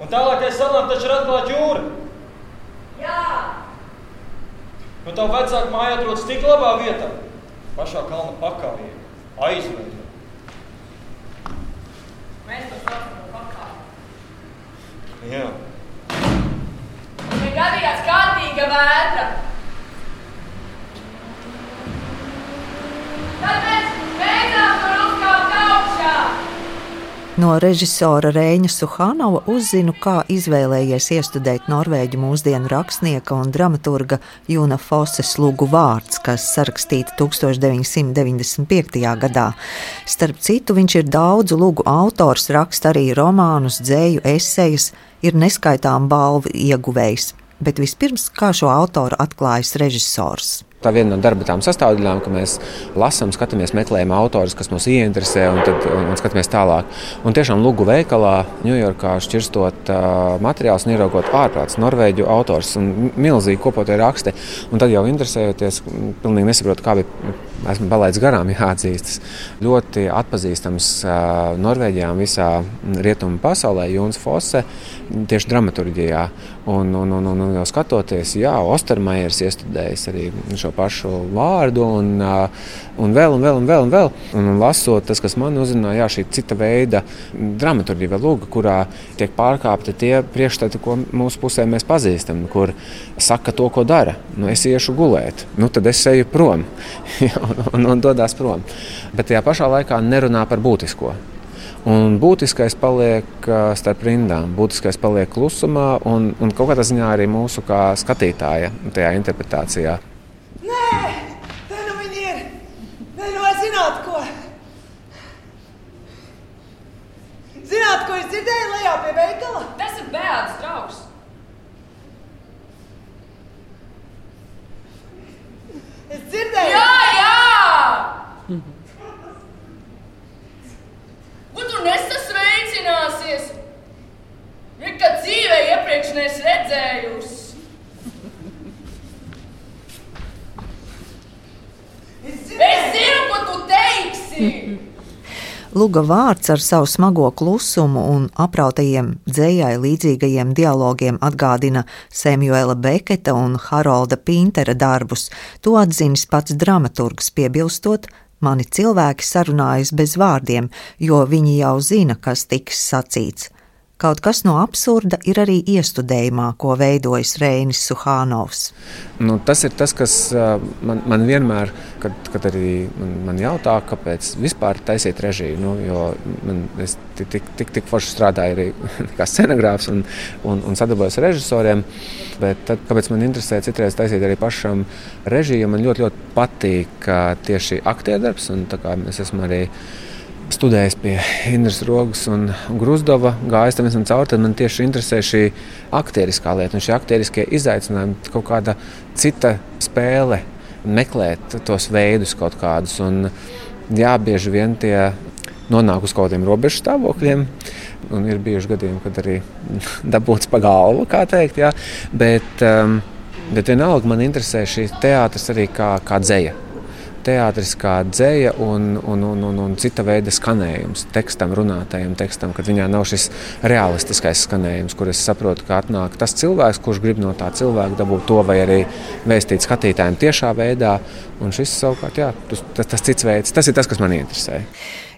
Un tālākajai salām taču ir atklāta jūra. Jā, Nu, tā vecāka māja atrodas tik labā vietā, pašā kalna pakāpē, aizveidot. mēs to saucam par pakāpi. Jā. Ja gadījās kārtīga vētra, tad mēs beidzām. No režisora Rēņa Suhanova uzzinu, kā izvēlējies iestudēt norvēģu mūsdienu rakstnieka un dramaturga Juna Foses lūgu vārds, kas sarakstīta 1995. gadā. Starp citu, viņš ir daudzu lūgu autors, raksta arī romānus, dzēju, esejas, ir neskaitām balvu ieguvējs. Bet vispirms, kā šo autoru atklājas režisors. Tā viena no darba tām sastāvdaļām, ka mēs lasām, skatāmies, meklējam autorus, kas mūs ieinteresē, un, tad, un, un skatāmies tālāk. Un tiešām Lūgu veikalā, Ņujorkā, šķirstot uh, materiālus un ieraugot ārprāts, norvēģu autors un milzīgi kopotie raksti. Un tad jau interesējoties, pilnīgi nesaprotu, kā bija. Esmu palaidis garām, jāatzīstas. Ļoti atpazīstams uh, Norvēģijā un visā rietumu pasaulē, Jūns Fosse, tieši dramaturgijā. Un, un, un, un, un skatoties, jā, Ostermaiers iestudējis arī šo pašu vārdu, un, un vēl, un vēl, un vēl, un vēl. Un, un lasot, tas, kas man uzrunāja, jā, šī cita veida dramaturgija lūga, kurā tiek pārkāpti tie priekšstati, ko mūsu pusē mēs pazīstam, kur saka to, ko dara. Nu, es iešu gulēt, nu, tad es eju prom un, un, un dodas prom. Bet tajā pašā laikā nerunā par būtisko. Un būtiskais paliek starp rindām, būtiskais paliek klusumā un, un kaut kādā ziņā arī mūsu kā skatītāja tajā interpretācijā. Nē, te nu viņi ir. Nē, nu vai zināt, ko? Zināt, ko es dzirdēju lejā pie veikala? Tas ir bēdas draugs. Es dzirdēju, Jā, jā! Un tu nesasveicināsies! Nekad dzīvē iepriekš neesi redzējusi! es Es dzirdēju. zinu, ko tu teiksi! Luga vārds ar savu smago klusumu un aprautajiem dzējai līdzīgajiem dialogiem atgādina Samuela Beketa un Harolda Pintera darbus. To atzinis pats dramaturgs, piebilstot, mani cilvēki sarunājas bez vārdiem, jo viņi jau zina, kas tiks sacīts. Kaut kas no absurda ir arī iestudējumā, ko veidojis Reinis Suhānovs. Nu, tas ir tas, kas man, man vienmēr, kad, kad arī man, man jautā, kāpēc vispār taisīt režiju. Nu, jo man, es tik, tik, tik, tik forši strādāju arī kā scenogrāfs un, un, un sadarbojos ar režisoriem. Bet tad, kāpēc man interesē citreiz taisīt arī pašam režiju, man ļoti, ļoti patīk tieši aktieru darbs. un Es esmu arī studējis pie Indras Rogas un Grusdova, gājis tam visam cauri, tad man tieši interesē šī aktieriskā lieta un šie aktieriskie izaicinājumi, kaut kāda cita spēle, meklēt tos veidus kaut kādus. Un, jā, bieži vien tie nonāk uz kaut kādiem robežu stāvokļiem. Un ir bijuši gadījumi, kad arī dabūts pa galvu, kā teikt. Jā. Bet, um, bet vienalga man interesē šī teātris arī kā, kā dzēja teātris kā dzēja un, un, un, un, un cita veida skanējums tekstam, runātajam tekstam, kad viņā nav šis realistiskais skanējums, kur es saprotu, ka atnāk tas cilvēks, kurš grib no tā cilvēka dabūt to vai arī vēstīt skatītājiem tiešā veidā. Un šis savukārt, jā, tas, tas, tas cits veids, tas ir tas, kas man interesē.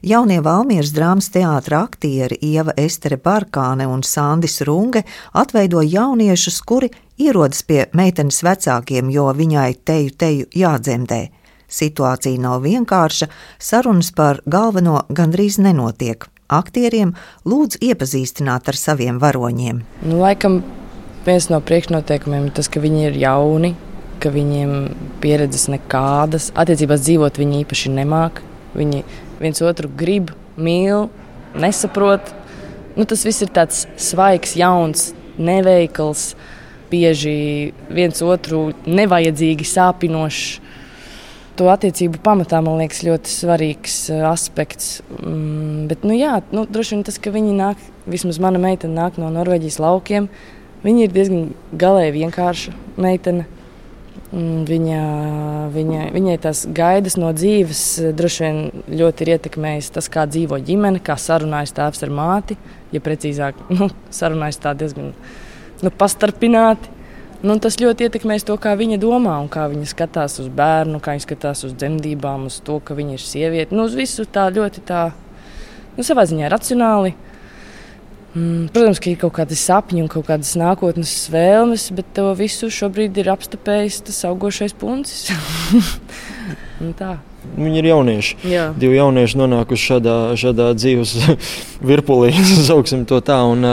Jaunie Valmieras drāmas teātra aktieri Ieva Estere Barkāne un Sandis Runge atveido jauniešus, kuri ierodas pie meitenes vecākiem, jo viņai teju teju jādzemdē. Situācija nav vienkārša, sarunas par galveno gandrīz nenotiek. Aktieriem lūdz iepazīstināt ar saviem varoņiem. Nu, laikam viens no priekšnoteikumiem ir tas, ka viņi ir jauni, ka viņiem pieredzes nekādas. Attiecībās dzīvot viņi īpaši nemāk. Viņi viens otru grib, mīl, nesaprot. Nu, tas viss ir tāds svaigs, jauns, neveikls, bieži viens otru nevajadzīgi sāpinošs. To attiecību pamatā man liekas ļoti svarīgs eh, aspekts. Mm, bet, nu, jā, nu, droši vien tas, ka viņi nāk, vismaz mana meitene nāk no Norvēģijas laukiem, viņa ir diezgan galēji vienkārša meitene. Mm, viņa, viņa, viņai tās gaidas no dzīves eh, droši vien ļoti ir ietekmējis tas, kā dzīvo ģimene, kā sarunājas tēvs ar māti. Ja precīzāk, nu, sarunājas tā diezgan nu, pastarpināti. Nu, tas ļoti ietekmēs to, kā viņa domā un kā viņa skatās uz bērnu, kā viņa skatās uz dzemdībām, uz to, ka viņa ir sieviete. Nu, uz visu tā ļoti tā, nu, savā ziņā racionāli. Mm, protams, ka ir kaut kādi sapņi un kaut kādas nākotnes vēlmes, bet to visu šobrīd ir apstājis tas augošais puncis. Viņi ir jaunieši. Jā. Divi jaunieši nonākuši šādā, šādā dzīves virpulī, sauksim to tā. Un,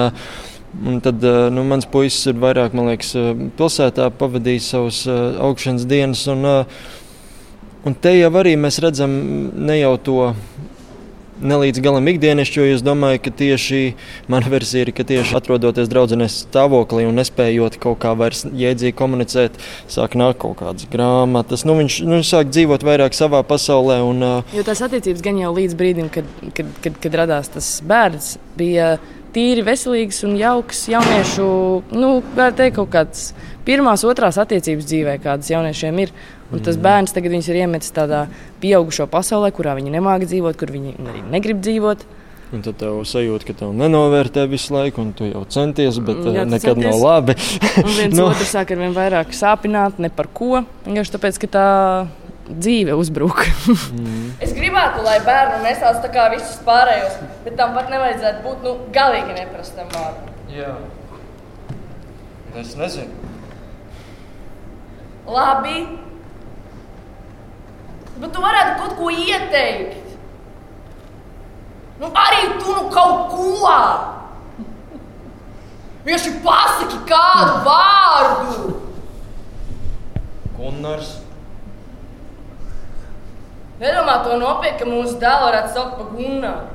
Un tad uh, nu, mans puisis ir vairāk liekas, uh, pilsētā pavadījis savus uh, augšanas dienas. Un, un te jau arī mēs redzam ne jau to ne līdz galam ikdienišķi, jo es domāju, ka tieši mana versija ir, ka tieši atrodoties draudzenēs stāvoklī un nespējot kaut kā vairs jēdzīgi komunicēt, sāk nākt kaut kādas grāmatas. Nu, viņš nu, sāk dzīvot vairāk savā pasaulē. Un, uh... Jo tās attiecības gan jau līdz brīdim, kad, kad, kad, kad radās tas bērns, bija tīri veselīgs un jauks jauniešu, nu, var teikt, kaut kāds pirmās, otrās attiecības dzīvē, kādas jauniešiem ir. Un tas bērns tagad ir iemetis tādā pieaugušo pasaulē, kurā viņi nemāķi dzīvot, kur viņi arī negrib dzīvot. Un tad tev sajūta, ka tev nenovērtē visu laiku, un tu jau centies, bet Jā, uh, nekad centies. nav labi. un viens no. Nu. otru sāk ar vien vairāk sāpināt, ne par ko. Vienkārši tāpēc, ka tā dzīve uzbruk. mm. Es gribētu, lai bērnu nesās tā kā visus pārējos, bet tam pat nevajadzētu būt nu, galīgi neprastam vārdam. Jā. Es nezinu. Labi, Bet tu varētu kaut ko ieteikt. Nu, arī tu nu kaut ko. Vienkārši pasaki kādu vārdu. Gunnars. Nedomā to nopietni, ka mūsu dēlu varētu saukt par Gunnaru.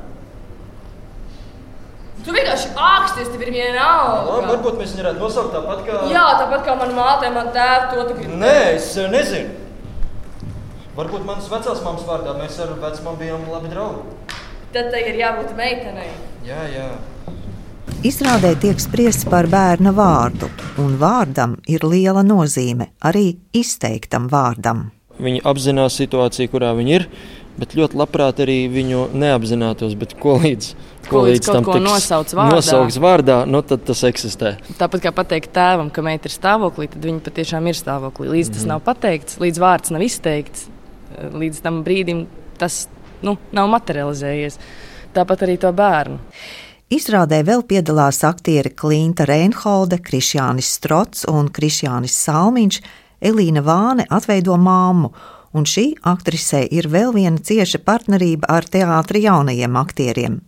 Tu vienkārši āksties, tev ir viena alga. Varbūt mēs viņu varētu nosaukt tāpat kā. Jā, tāpat kā manā mātē, man tēvs to tu gribi. Nē, es nezinu. Varbūt manas vecās mammas vārdā mēs ar vecmāmu bijām labi draugi. Tad tai ir jābūt meitenei. Jā, jā. Izrādē tiek spriests par bērna vārdu, un vārdam ir liela nozīme arī izteiktam vārdam. Viņi apzinās situāciju, kurā viņi ir, bet ļoti labprāt arī viņu neapzinātos. Ko līdz, ko, ko līdz tam tiks nosauc vārdā, nosaukts vārdā nu, tad tas eksistē. Tāpat kā pateikt tēvam, ka meita ir stāvoklī, tad viņa patiešām ir stāvoklī. Līdz mm -hmm. tas mhm. nav pateikts, līdz vārds nav izteikts, līdz tam brīdim tas nu, nav materializējies. Tāpat arī to bērnu. Izrādē vēl piedalās aktieri Klimta Reinholde, Krišjānis Strots un Krišjānis Salmiņš. Elīna Vāne atveido māmu, un šī aktrisē ir vēl viena cieša partnerība ar teātra jaunajiem aktieriem.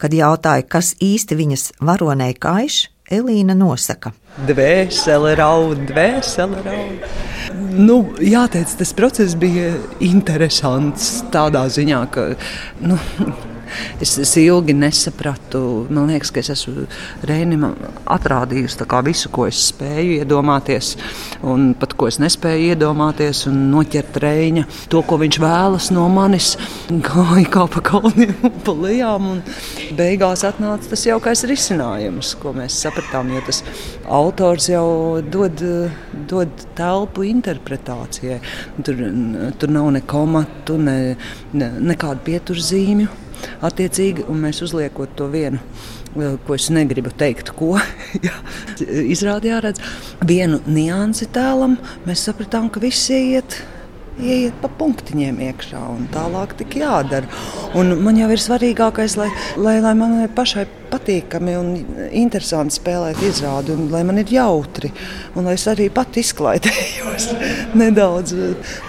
Kad jautāja, kas īsti viņas varonei kaiš, Elīna nosaka: Dvēsele raud, dvēsele raud. Nu, jāteic, tas process bija interesants tādā ziņā, ka. Nu, Es, es ilgi nesapratu. Man liekas, ka es esmu Rēnam atrādījusi visu, ko es spēju iedomāties, un pat ko es nespēju iedomāties, un noķert Rēņa to, ko viņš vēlas no manis. Gāja kā pa kalniem un pa lejām, un beigās atnāca tas jaukais risinājums, ko mēs sapratām. Jo tas autors jau dod, dod telpu interpretācijai. Tur, tur nav ne komatu, ne, ne, nekādu pieturzīmju attiecīgi, mēs uzliekot to vienu. Eh, ko es negribu teikt, ko izrādījā redz vienu niansi tēlam, mēs sapratām, ka viss iet ieiet pa punktiņiem iekšā un tālāk tik jādara. Un man jau ir svarīgākais, lai, lai, lai man pašai patīkami un interesanti spēlēt izrādi, un lai man ir jautri, un lai es arī pat izklaidējos nedaudz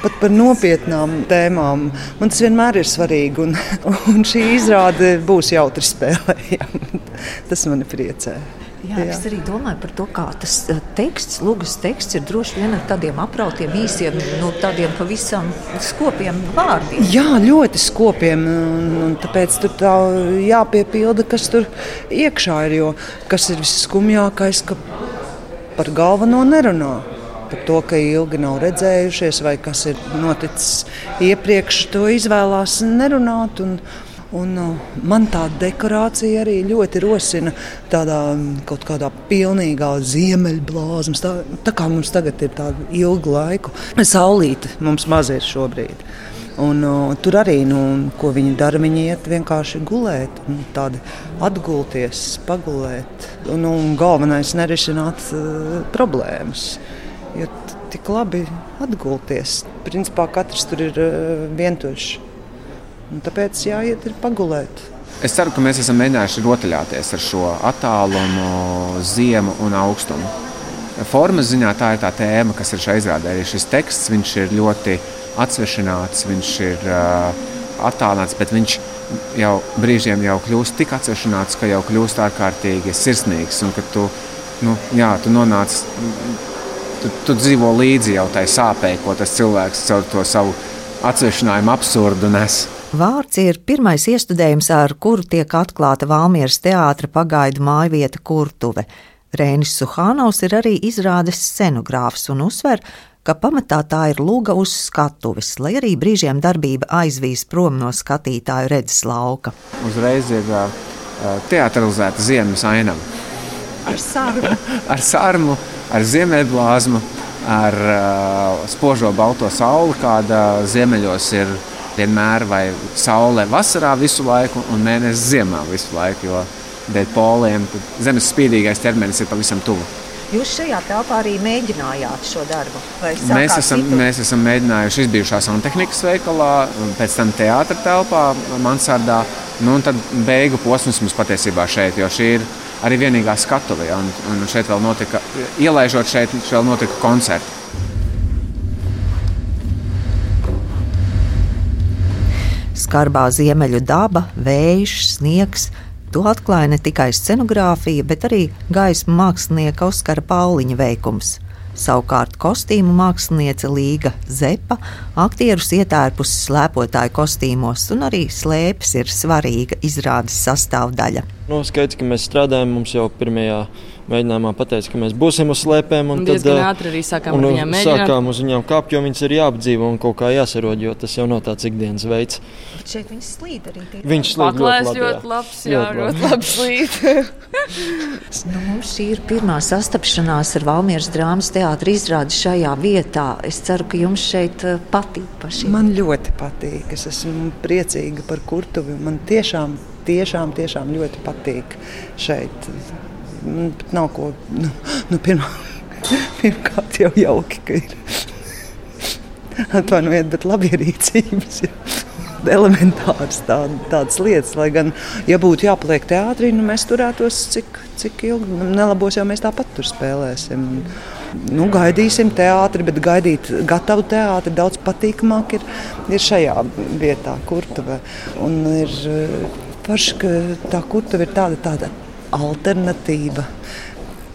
pat par nopietnām tēmām. Man tas vienmēr ir svarīgi, un, un šī izrāde būs jautri spēlējama. Tas mani priecē. Jā, jā. Es arī domāju par to, kā tas eh, teksts, lūgas teksts ir droši vien ar tādiem aprautiem, īsiem, nu, tādiem pavisam skopiem vārdiem. Jā, ļoti skopiem. Un, un tāpēc tur tā jāpiepilda, kas tur iekšā ir. Jo kas ir visskumjākais, ka par galveno nerunā. Par to, ka ilgi nav redzējušies, vai kas ir noticis iepriekš, to izvēlās nerunāt. Un, Un, uh, man tā dekorācija arī ļoti rosina tādā kaut kādā pilnīgā ziemeļblāzmā. Tā, tā kā mums tagad ir tāda ilga laika, saulīte mums maz ir šobrīd. Un, uh, tur arī, nu, ko viņi dara, viņi iet vienkārši gulēt, tādi atgulties, pagulēt. Un, un galvenais ir nerisināt uh, problēmas. Jo tik labi atgulties. Principā katrs tur ir uh, vientuļš. Un tāpēc jāiet pagulēt. Es ceru, ka mēs esam mēģinājuši rotaļāties ar šo attālumu, ziemu un augstumu. Formas ziņā tā ir tā tēma, kas ir šajā izrādē. Arī šis teksts ir ļoti atsvešināts, viņš ir uh, attālināts, bet viņš jau brīžiem jau kļūst tik atsvešināts, ka jau kļūst ārkārtīgi sirsnīgs. Un ka tu, nu, jā, tu nonāc, tu, tu dzīvo līdzi jau tai sāpei, ko tas cilvēks caur to savu atsvešinājumu absurdu nes. Vārds ir pirmais iestudējums, ar kuru tiek atklāta Valmieras teātra pagaidu mājvieta Kurtuve. Rēnis Suhānaus ir arī izrādes scenogrāfs un uzsver, ka pamatā tā ir lūga uz skatuves, lai arī brīžiem darbība aizvīs prom no skatītāju redzes lauka. Uzreiz ir uh, teatralizēta ziemas ainava. Ar sārmu. ar sārmu, ar ziemeļblāzmu, ar uh, spožo balto sauli, kāda ziemeļos ir vienmēr vai saule vasarā visu laiku un mēnesis ziemā visu laiku, jo dēļ poliem zemes spīdīgais ķermenis ir pavisam tuvu. Jūs šajā telpā arī mēģinājāt šo darbu? Mēs esam, citu? mēs esam mēģinājuši izbijušā santehnikas veikalā, pēc tam teātra telpā, mansardā. Nu, un tad beigu posms mums patiesībā šeit, jo šī ir arī vienīgā skatuve. Un, un šeit vēl notika, ielaižot šeit, vēl notika koncerti. Skarbā ziemeļu daba, vējš, sniegs. To atklāja ne tikai scenogrāfija, bet arī gaismu mākslinieka Oskara Pauliņa veikums. Savukārt kostīmu māksliniece Līga Zepa aktierus ietērpus slēpotāju kostīmos, un arī slēpes ir svarīga izrādes sastāvdaļa. Nu, skaidrs, ka mēs strādājam, mums jau pirmajā mēģinājumā pateica, ka mēs būsim uz slēpēm. Un, un tad ātri arī sākām un, viņām mēģināt. Sākām uz viņām kāpt, jo viņas ir jāapdzīvo un kaut kā jāsarod, jo tas jau nav tāds ikdienas veids. Bet šeit viņas slīd arī. Viņš slīd Paklājs ļoti, ļoti labs, jā, ļoti labi slīd. nu, mums šī ir pirmā sastapšanās ar Valmieras drāmas teātra izrādi šajā vietā. Es ceru, ka jums šeit patīk pašiem. Man ļoti patīk. Es esmu priecīga par kurtuvi. Man tiešām, tiešām, tiešām ļoti patīk šeit pat nav ko. Nu, nu, pirmā, pirmkārt, jau jauki, ka ir. Atvainojiet, bet labierīcības ir elementāras tā, tādas lietas. Lai gan, ja būtu jāpaliek teātrī, nu, mēs turētos cik, cik ilgi. Nu, nelabos jau mēs tāpat tur spēlēsim. Nu, gaidīsim teātri, bet gaidīt gatavu teātri daudz patīkamāk ir, ir šajā vietā, kurtuvē. Un ir paši, ka tā kurtuve ir tāda, tāda alternatīva.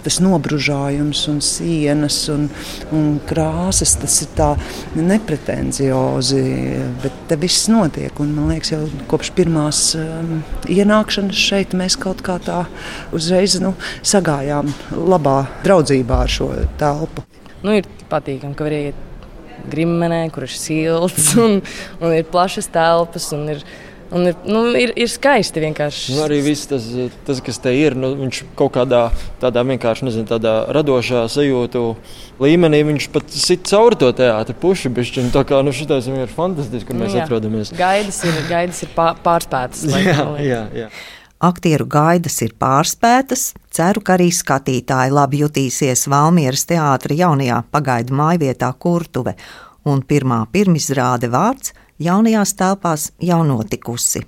Tas nobružājums, un sienas un, un krāsas, tas ir tā nepretenziozi, bet te viss notiek. Un, man liekas, jau kopš pirmās um, ienākšanas šeit mēs kaut kā tā uzreiz nu, sagājām labā draudzībā ar šo telpu. Nu, ir patīkami, ka var iet grimenē, kur ir silts un, un ir plašas telpas. Un ir, Un ir, nu, ir, ir skaisti vienkārši. Nu, arī viss tas, tas, kas te ir, nu, viņš kaut kādā tādā vienkārši nezinu, tādā radošā sajūtu līmenī, viņš pat sit cauri to teātru pušu. Bišķiņ, tā kā nu, šitais ir fantastiski, kur mēs nu, jā. atrodamies. Gaidas ir, gaidas ir pārspētas. jā, jā, jā. Aktieru gaidas ir pārspētas. Ceru, ka arī skatītāji labi jutīsies Valmieras teātra jaunajā pagaidu mājvietā Kurtuve, un pirmā pirmizrāde vārds jaunajās telpās jau notikusi.